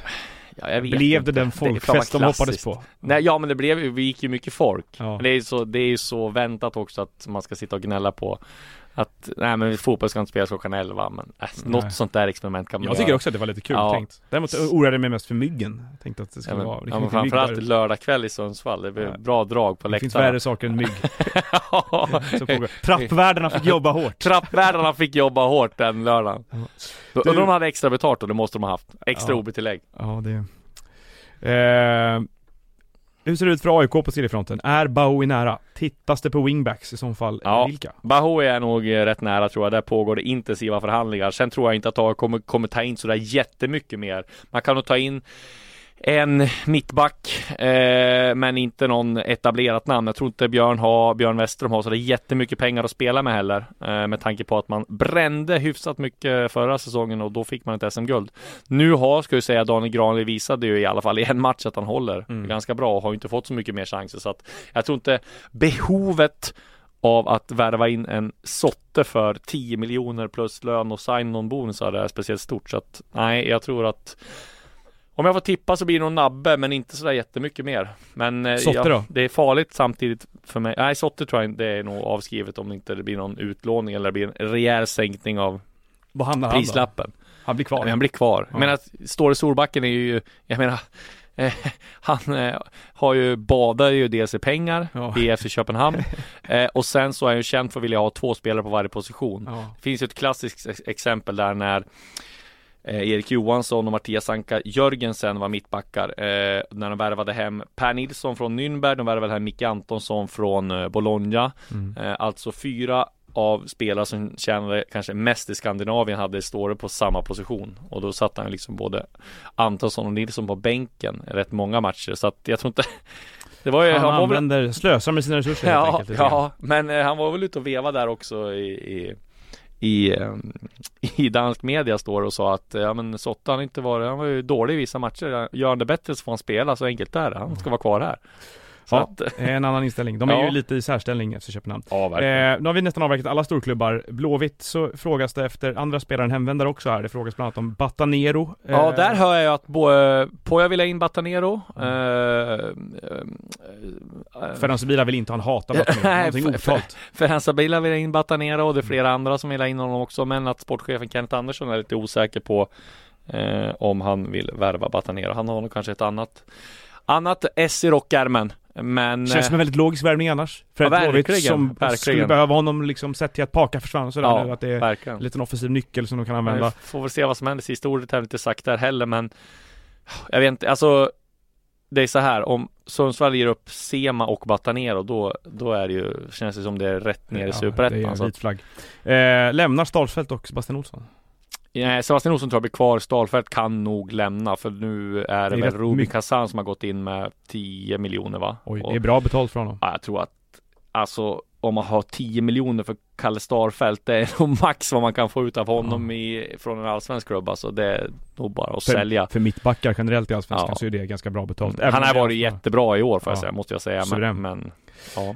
Ja, jag vet Blev inte. det den folkfest de hoppades på? Nej, ja men det blev vi gick ju mycket folk. Ja. Det är ju så, det är ju så väntat också att man ska sitta och gnälla på att, nej men fotboll ska inte spelas klockan 11 men äh, något sånt där experiment kan man Jag tycker göra. också att det var lite kul Ja. tänkt. Däremot oroade jag mig mest för myggen. Jag tänkte att det Ja, skulle men, vara... Det ja, men framförallt där. lördag kväll i Sundsvall, det blir Ja. bra drag på Det finns värre saker än mygg. Ja. Trappvärdarna fick jobba hårt. Trappvärdarna fick jobba hårt den lördagen. Ja. Undrar om de hade extra betalt och det måste de ha haft. Extra Ja. OB-tillägg. Ja, det... Eh, hur ser det ut för AIK på seriefronten? Är Bowie nära? Tittas det på wingbacks i så fall? Ja. Vilka? Bahoui är nog eh, rätt nära tror jag. Där pågår det intensiva förhandlingar. Sen tror jag inte att AIK kommer, kommer ta in sådär jättemycket mer. Man kan nog ta in en mittback, eh, men inte någon etablerat namn. Jag tror inte Björn, har, Björn Westerholm har sådär jättemycket pengar att spela med heller. Eh, med tanke på att man brände hyfsat mycket förra säsongen och då fick man ett SM-guld. Nu har, ska jag säga, Daniel Granli visade ju i alla fall i en match att han håller Mm. ganska bra och har inte fått så mycket mer chanser. Så att jag tror inte behovet av att värva in en Sotte för 10 miljoner plus lön och sign-on bonusar är speciellt stort. Så att nej, jag tror att om jag får tippa så blir det nog Nabbe, men inte sådär jättemycket mer. Men eh, Sotte ja, då? det är farligt samtidigt för mig. Nej, Sotte tror jag inte det är nog avskrivet om det inte blir någon utlåning eller det blir en rejäl sänkning av Vad hamnar han då? prislappen. Han blir kvar. Men han blir kvar. Ja. Jag menar, Ståle Solbacken är ju, jag menar, eh, han eh, har ju, badar ju dels i pengar Ja. i FC Köpenhamn eh, och sen så är han ju känd för att vilja ha två spelare på varje position. Ja. Det finns ju ett klassiskt ex- exempel där när eh, Erik Johansson och Mattias Anka Jörgensen var mittbackar eh, när de värvade hem Per Nilsson från Nürnberg, de värvade hem Micke Antonsson från eh, Bologna. Mm. Eh, alltså fyra av spelare som tjänade kanske mest i Skandinavien hade Ståre på samma position och då satt han liksom både Antonsson och Nilsson på bänken rätt många matcher så att jag tror inte Det var ju, Han, han, var väl använder, slösar med sina resurser helt Ja, enkelt. lite grann. ja, men eh, han var väl ute och veva där också i, i i, ehm, i dansk media står det och sa att ja men Sotta han inte varit, han var ju dålig i vissa matcher. Gör han det bättre så får han spela, så enkelt är det. Han ska vara kvar här. Så Ja, att, en annan inställning. De är Ja. ju lite i särställning efter Köpenhamn. ja Eh, nu har vi nästan avverkat alla storklubbar. Blåvitt så frågas det efter andra spelare än hemvändare också här. Det frågas bland annat om Batanero. Ja, Eh, där hör jag att både Poja vill ha in Batanero. Eh, eh, eh, Ferran Sibila vill inte ha en hatad Batanero. Nej, Någonting för- otalt. Ferhan Sabila vill ha in Batanero och det är flera andra som vill ha in honom också. Men att sportchefen Kenneth Andersson är lite osäker på eh, om han vill värva Batanero. Han har nog kanske ett annat annat S i rockärmen. Men Känns eh, som en väldigt logisk värvning annars. För Ja, som verkligen. skulle behöva honom liksom sett till att Paka försvann och sådär ja, nu. Att det är verkligen. en liten offensiv nyckel som de kan använda. Vi får väl se vad som händer. Sista ordet är väl inte sagt där heller men Jag vet inte, alltså det är så här, om Sundsvall ger upp Sema och Batanero då, då är det ju, känns det som det är rätt ner i det är Superettan. en så att- vit flagg. Eh, lämnar Stahlfeldt och Sebastian Olsson? Nej, Sebastian Olsson tror jag blir kvar. Stalfelt kan nog lämna för nu är det, Det är väl Rubin mycket. Kazan som har gått in med 10 miljoner va? Oj, Och- det är bra betalt för honom. Ja, jag tror att alltså om man har 10 miljoner för Kalle Starfelt, det är nog max vad man kan få ut av honom i, från en allsvensk klubb. Alltså det är nog bara att För, sälja. för mittbackar generellt i Allsvenskan Ja. så är det ganska bra betalt. Han Även har om det varit jättebra i år får jag Ja. säga, måste jag säga. Suverän. Men, men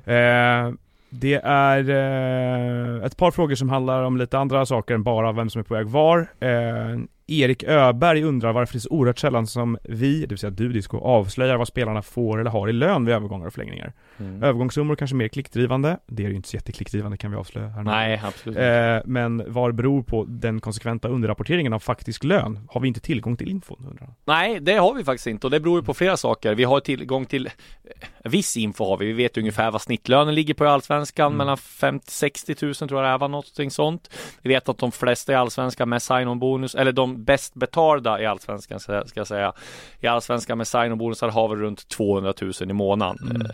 ja. Eh, det är eh, ett par frågor som handlar om lite andra saker än bara vem som är på väg var. Eh, Erik Öberg undrar varför det är så oerhört sällan som vi, det vill säga du Disco, avslöjar vad spelarna får eller har i lön vid övergångar och förlängningar. Mm. Övergångssummor kanske mer klickdrivande, det är ju inte så jätteklickdrivande kan vi avslöja här nu. Nej, absolut. Eh, men vad beror på den konsekventa underrapporteringen av faktisk lön? Har vi inte tillgång till infon undrar? Nej, det har vi faktiskt inte och det beror ju på flera saker. Vi har tillgång till eh, viss info har vi. Vi vet ungefär vad snittlönen ligger på i Allsvenskan, Mm. mellan 50-60 000 tror jag det var någonting sånt. Vi vet att de flesta i Allsvenskan med sign-on bonus, eller de bäst betalda i Allsvenskan ska jag säga, i Allsvenskan med sign-on bonusar har vi runt 200 000 i månaden. Mm.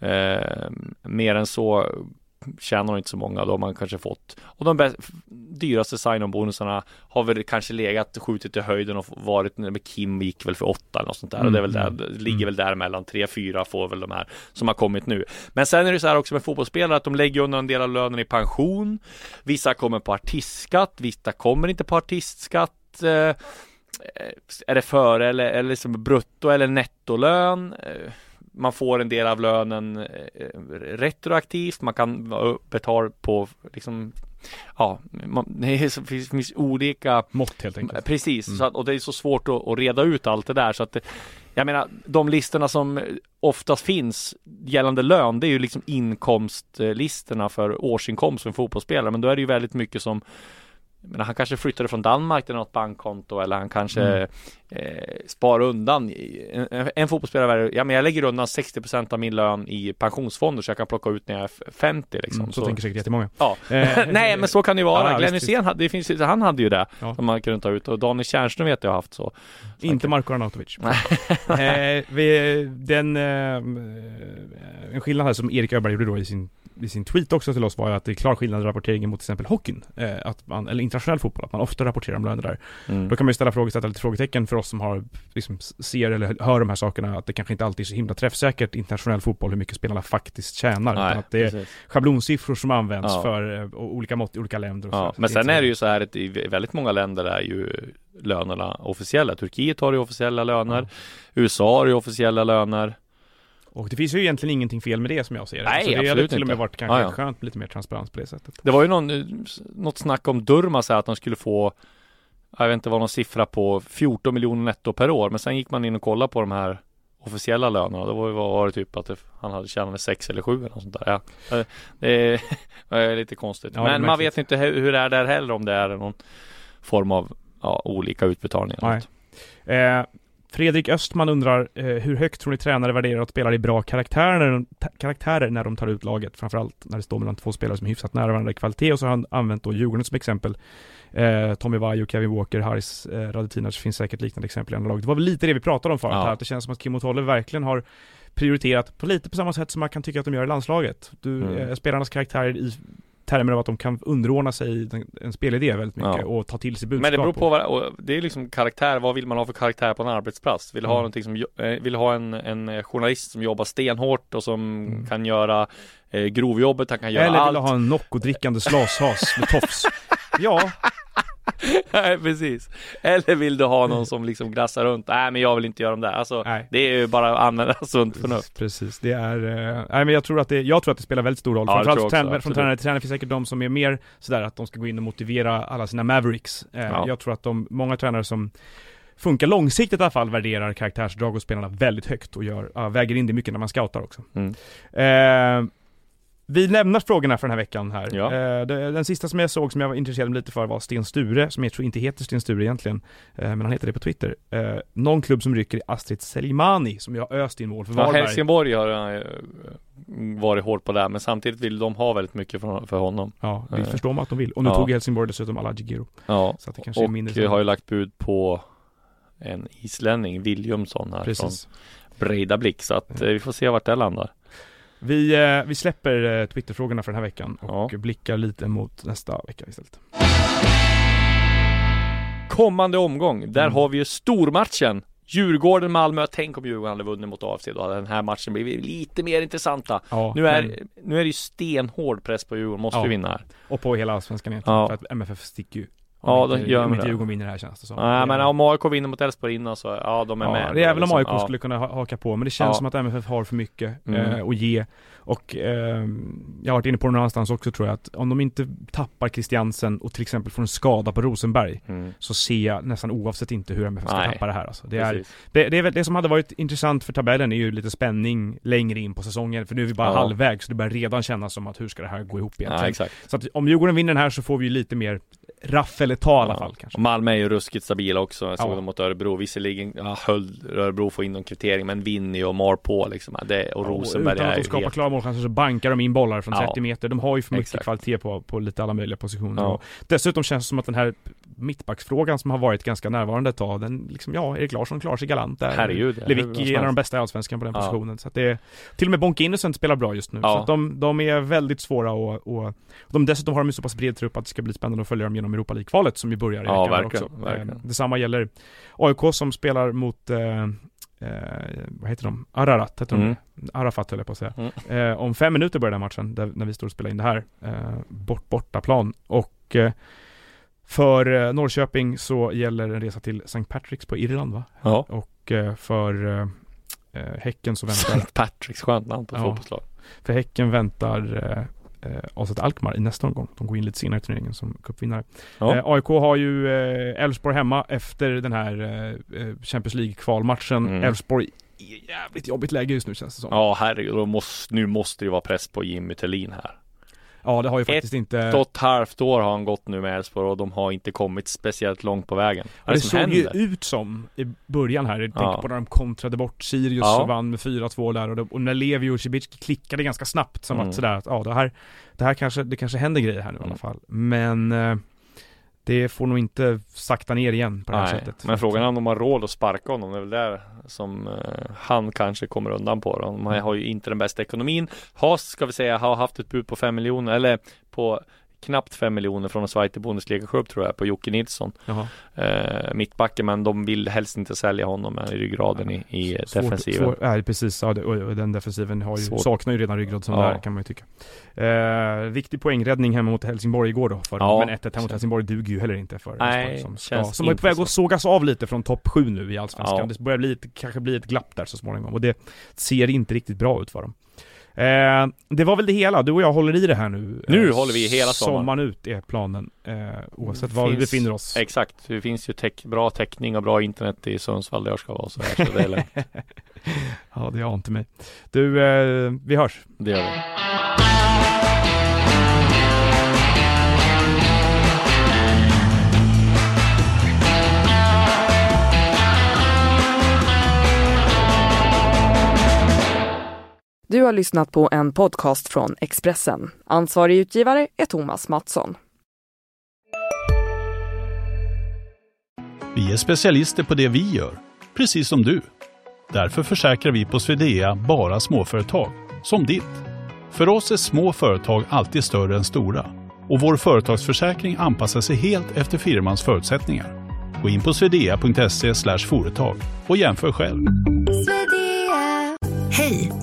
Eh, eh, mer än så tjänar nog inte så många, då har man kanske fått. Och de bäst, dyraste sign-on bonusarna har väl kanske legat, skjutit i höjden och varit, med Kim gick väl för åtta eller något sånt där. Och det är väl där, Mm, det ligger mm. väl där mellan tre, fyra får väl de här som har kommit nu. Men sen är det så här också med fotbollsspelare att de lägger undan en del av lönen i pension. Vissa kommer på artistskatt, vissa kommer inte på artistskatt. Eh, är det före eller, eller liksom brutto eller nettolön? Eh, man får en del av lönen eh, retroaktivt, man kan betala på liksom Ja, man, det finns, finns olika Mått helt enkelt. Precis, Mm. så att, och det är så svårt att, att reda ut allt det där så att det, Jag menar, de listorna som oftast finns gällande lön, det är ju liksom inkomstlistorna för årsinkomst för en fotbollsspelare, men då är det ju väldigt mycket som menar, han kanske flyttade från Danmark till något bankkonto eller han kanske Mm. eh, sparar undan. En, en fotbollsspelare, ja men jag lägger undan 60% av min lön i pensionsfonder så jag kan plocka ut när jag är 50 liksom. Mm, så, tänker säkert jättemånga. Ja. Eh, Nej men så kan det ju vara. Ja, Glenn Hysén, det finns, han hade ju det Ja. som man kunde ta ut och Daniel Tjärnström vet jag har haft så. så Inte Marko Arnautovic. Eh, vi, den, eh, en skillnad här som Erik Öberg gjorde då i sin, i sin tweet också till oss var ju att det är klar skillnad i rapporteringen mot till exempel hockeyn. Eh, att man, eller internationell fotboll, att man ofta rapporterar om löner där. mm. Då kan man ju ställa frågor, sätta lite frågetecken för oss som har, liksom, ser eller hör de här sakerna, att det kanske inte alltid är så himla träffsäkert internationell fotboll hur mycket spelarna faktiskt tjänar. utan Nej, att det är precis. schablonsiffror som används Ja. för eh, olika mått i olika länder. Och Ja, så. Men sen är det ju så här att i väldigt många länder är ju lönerna officiella. Turkiet har ju officiella löner. Ja. USA har ju officiella löner. Och det finns ju egentligen ingenting fel med det som jag ser det. Nej, så det hade absolut till och med varit kanske Ja, ja. skönt med lite mer transparens på det sättet. Det var ju någon, eh, något snack om Durmaz här att de skulle få jag vet inte vad någon siffra på 14 miljoner netto per år. Men sen gick man in och kollade på de här officiella lönerna. Då var det, var det typ att det, han hade tjänat 6 eller 7 eller något sånt där. Ja. Eh, Det är, det lite konstigt. Ja, det men man vet inte hur, hur det är där heller om det är någon form av ja, olika utbetalningar. Nej. Eh, Fredrik Östman undrar eh, hur högt tror ni tränare värderar att spelare i bra karaktärer när, de, karaktärer när de tar ut laget? Framförallt när det står mellan två spelare som är hyfsat nära varandra i kvalitet och så har han använt då Djurgården som exempel. Eh, Tommy Vaiho, Kevin Walker, Haris eh, Radetinac finns säkert liknande exempel i andra lag. Det var väl lite det vi pratade om förut Ja. här, att det känns som att Kim Otolle verkligen har prioriterat på lite på samma sätt som man kan tycka att de gör i landslaget. Du, Mm. eh, spelarnas karaktärer i termer av att de kan underordna sig en spelidé väldigt mycket Ja. och ta till sig budskap. Men det beror på vad, det är liksom karaktär, vad vill man ha för karaktär på en arbetsplats? Vill ha Mm. någonting som, eh, vill ha en, en journalist som jobbar stenhårt och som Mm. kan göra eh, grovjobbet, han kan göra Eller allt. vill du ha en Nocco-drickande slashas med tofs? Ja, Nej precis. Eller vill du ha någon som liksom glassar runt? Nej men jag vill inte göra de där. Alltså nej. det är ju bara att använda sunt förnuft. Precis, det är, eh, nej men jag tror att det, jag tror att det spelar väldigt stor roll. Ja, Framförallt trän- från tränare till tränare finns säkert de som är mer sådär att de ska gå in och motivera alla sina Mavericks. Eh, Ja. Jag tror att de, många tränare som funkar långsiktigt i alla fall värderar karaktärsdrag hos spelarna väldigt högt och gör, ja, väger in det mycket när man scoutar också. Mm. Eh, vi lämnar frågorna för den här veckan här. Ja. Eh, det, den sista som jag såg som jag var intresserad lite för var Sten Sture, som jag tror inte heter Sten Sture egentligen, eh, men han heter det på Twitter. Eh, någon klubb som rycker i Astrid Selimani, som jag öst in mål för Ja, Varberg. Helsingborg har varit hårt på det, men samtidigt vill de ha väldigt mycket för, honom. Ja, vi Eh, förstår man att de vill. Och nu ja. tog Helsingborg dessutom Alaji Giro. Ja, Så att det kanske är mindre och har ju lagt bud på en islänning, Williamson här Precis. Breidablik. Så att vi får se vart det landar. Vi, eh, vi släpper eh, Twitterfrågorna för den här veckan och Ja. blickar lite mot nästa vecka istället. Kommande omgång, där Mm. har vi ju stormatchen. Djurgården-Malmö. Tänk om Djurgården hade vunnit mot AFC. Då hade den här matchen blivit lite mer intressanta. Ja, Nu är, men- nu är det ju stenhård press på Djurgården. Måste Ja. ju vinna här. och på hela allsvenskan egentligen, Ja. för att MFF sticker ju. Ja, Om då inte, gör om de inte. Djurgården vinner det här känns det som. Nej, men om AIK vinner mot Elfsborg innan så, ja de är Ja, med. det är väl om liksom. AIK Ja. skulle kunna ha- haka på, men det känns Ja. som att MFF har för mycket Mm. eh, att ge. Och eh, jag har varit inne på det någon annanstans också tror jag, att om de inte tappar Christiansen och till exempel får en skada på Rosenberg, Mm. så ser jag nästan oavsett inte hur MFF ska Nej. tappa det här alltså. det, är, det, det, är väl, det som hade varit intressant för tabellen är ju lite spänning längre in på säsongen, för nu är vi bara Ja. halvvägs, så det börjar redan kännas som att hur ska det här gå ihop egentligen? Ja, exakt. Så att om Djurgården vinner den här så får vi ju lite mer raff eller ta i alla Ja. fall kanske. Och Malmö är ju ruskigt stabila också. Jag såg Ja. dem mot Örebro. Visserligen ja, höll Örebro få in någon kvittering, men vinner ju och mar på liksom. Det, och Rosenberg Utan att de skapar klara målchanser så bankar de in bollar från Ja. 30 meter. De har ju för mycket Exakt. kvalitet på, på lite alla möjliga positioner. Ja. Och dessutom känns det som att den här mittbacksfrågan som har varit ganska närvarande ett tag, den liksom, ja, Erik Larsson klarar sig galant där. Herregud. Lewicki är en av de bästa i Allsvenskan på den Ja. positionen. Så att det är, till och med Bonke Innocent spelar bra just nu. Ja. Så att de, de är väldigt svåra och, och de, dessutom har de en så pass bred trupp att det ska bli spännande att följa dem genom Europa League-kvalet som ju börjar i Ja, veckan verkligen, också. verkligen. Eh, detsamma gäller AIK som spelar mot eh, eh, vad heter de? Ararat heter Mm. de. Arafat höll jag på att säga. Mm. Eh, om fem minuter börjar den matchen, där, när vi står och spelar in det här. Eh, bort, bortaplan. Och eh, för eh, Norrköping så gäller en resa till St. Patrick's på Irland va? Ja. Och eh, för eh, Häcken så väntar, St. Patricks, skönt namn på Ja. fotbollslag. för Häcken väntar eh, AZ Alkmaar i nästa omgång. De går in lite senare i turneringen som cupvinnare. Ja. Eh, AIK har ju eh, Elfsborg hemma efter den här eh, Champions League kvalmatchen. Mm. Elfsborg i ett jävligt jobbigt läge just nu känns det som. Ja, herregud. Måste, nu måste det ju vara press på Jimmy Tillin här. Ja, det har ju faktiskt inte... Ett och ett halvt år har han gått nu med Elfsborg och de har inte kommit speciellt långt på vägen. Det det såg händer? ju ut som i början här, jag tänker Ja. på när de kontrade bort Sirius Ja. och vann med 4-2 där och, det, och när Levi och Cibicki klickade ganska snabbt som Mm. att sådär att ja det här, det här kanske, det kanske händer grejer här nu i alla Mm. fall. Men eh, det får nog inte sakta ner igen på det här Nej, sättet. men frågan är om de har råd att sparka honom. Det är väl där som eh, han kanske kommer undan på. Då. De har ju inte den bästa ekonomin. Haas ska vi säga har haft ett bud på 5 miljoner eller på knappt 5 miljoner från en Zweite Bundesliga-klubb tror jag på Jocke Nilsson. Eh, mittbacken men de vill helst inte sälja honom i ryggraden i, i Svårt- defensiven. Svår, nej precis, ja, och, den defensiven har ju, Svårt. saknar ju redan ryggrad som Ja. det är kan man ju tycka. Eh, viktig poängräddning hemma mot Helsingborg igår då, för Ja. men 1-1 hemma mot Helsingborg duger ju heller inte för Nej, som, ska, känns som är på väg att sågas av lite från topp 7 nu i Allsvenskan. Ja. Det börjar bli, kanske bli ett glapp där så småningom och det ser inte riktigt bra ut för dem. Eh, det var väl det hela, du och jag håller i det här nu. Nu Eh, håller vi hela sommaren. Sommaren ut är planen, eh, oavsett var vi Finns- befinner oss. Exakt, det finns ju täck, bra täckning och bra internet i Sundsvall där jag ska vara så, här, så det är lugnt. ja, det ante mig. Du, eh, vi hörs. Det gör vi. Du har lyssnat på en podcast från Expressen. Ansvarig utgivare är Thomas Mattsson. Vi är specialister på det vi gör, precis som du. Därför försäkrar vi på Swedea bara småföretag, som ditt. För oss är små företag alltid större än stora och vår företagsförsäkring anpassar sig helt efter firmans förutsättningar. Gå in på swedea.se företag och jämför själv.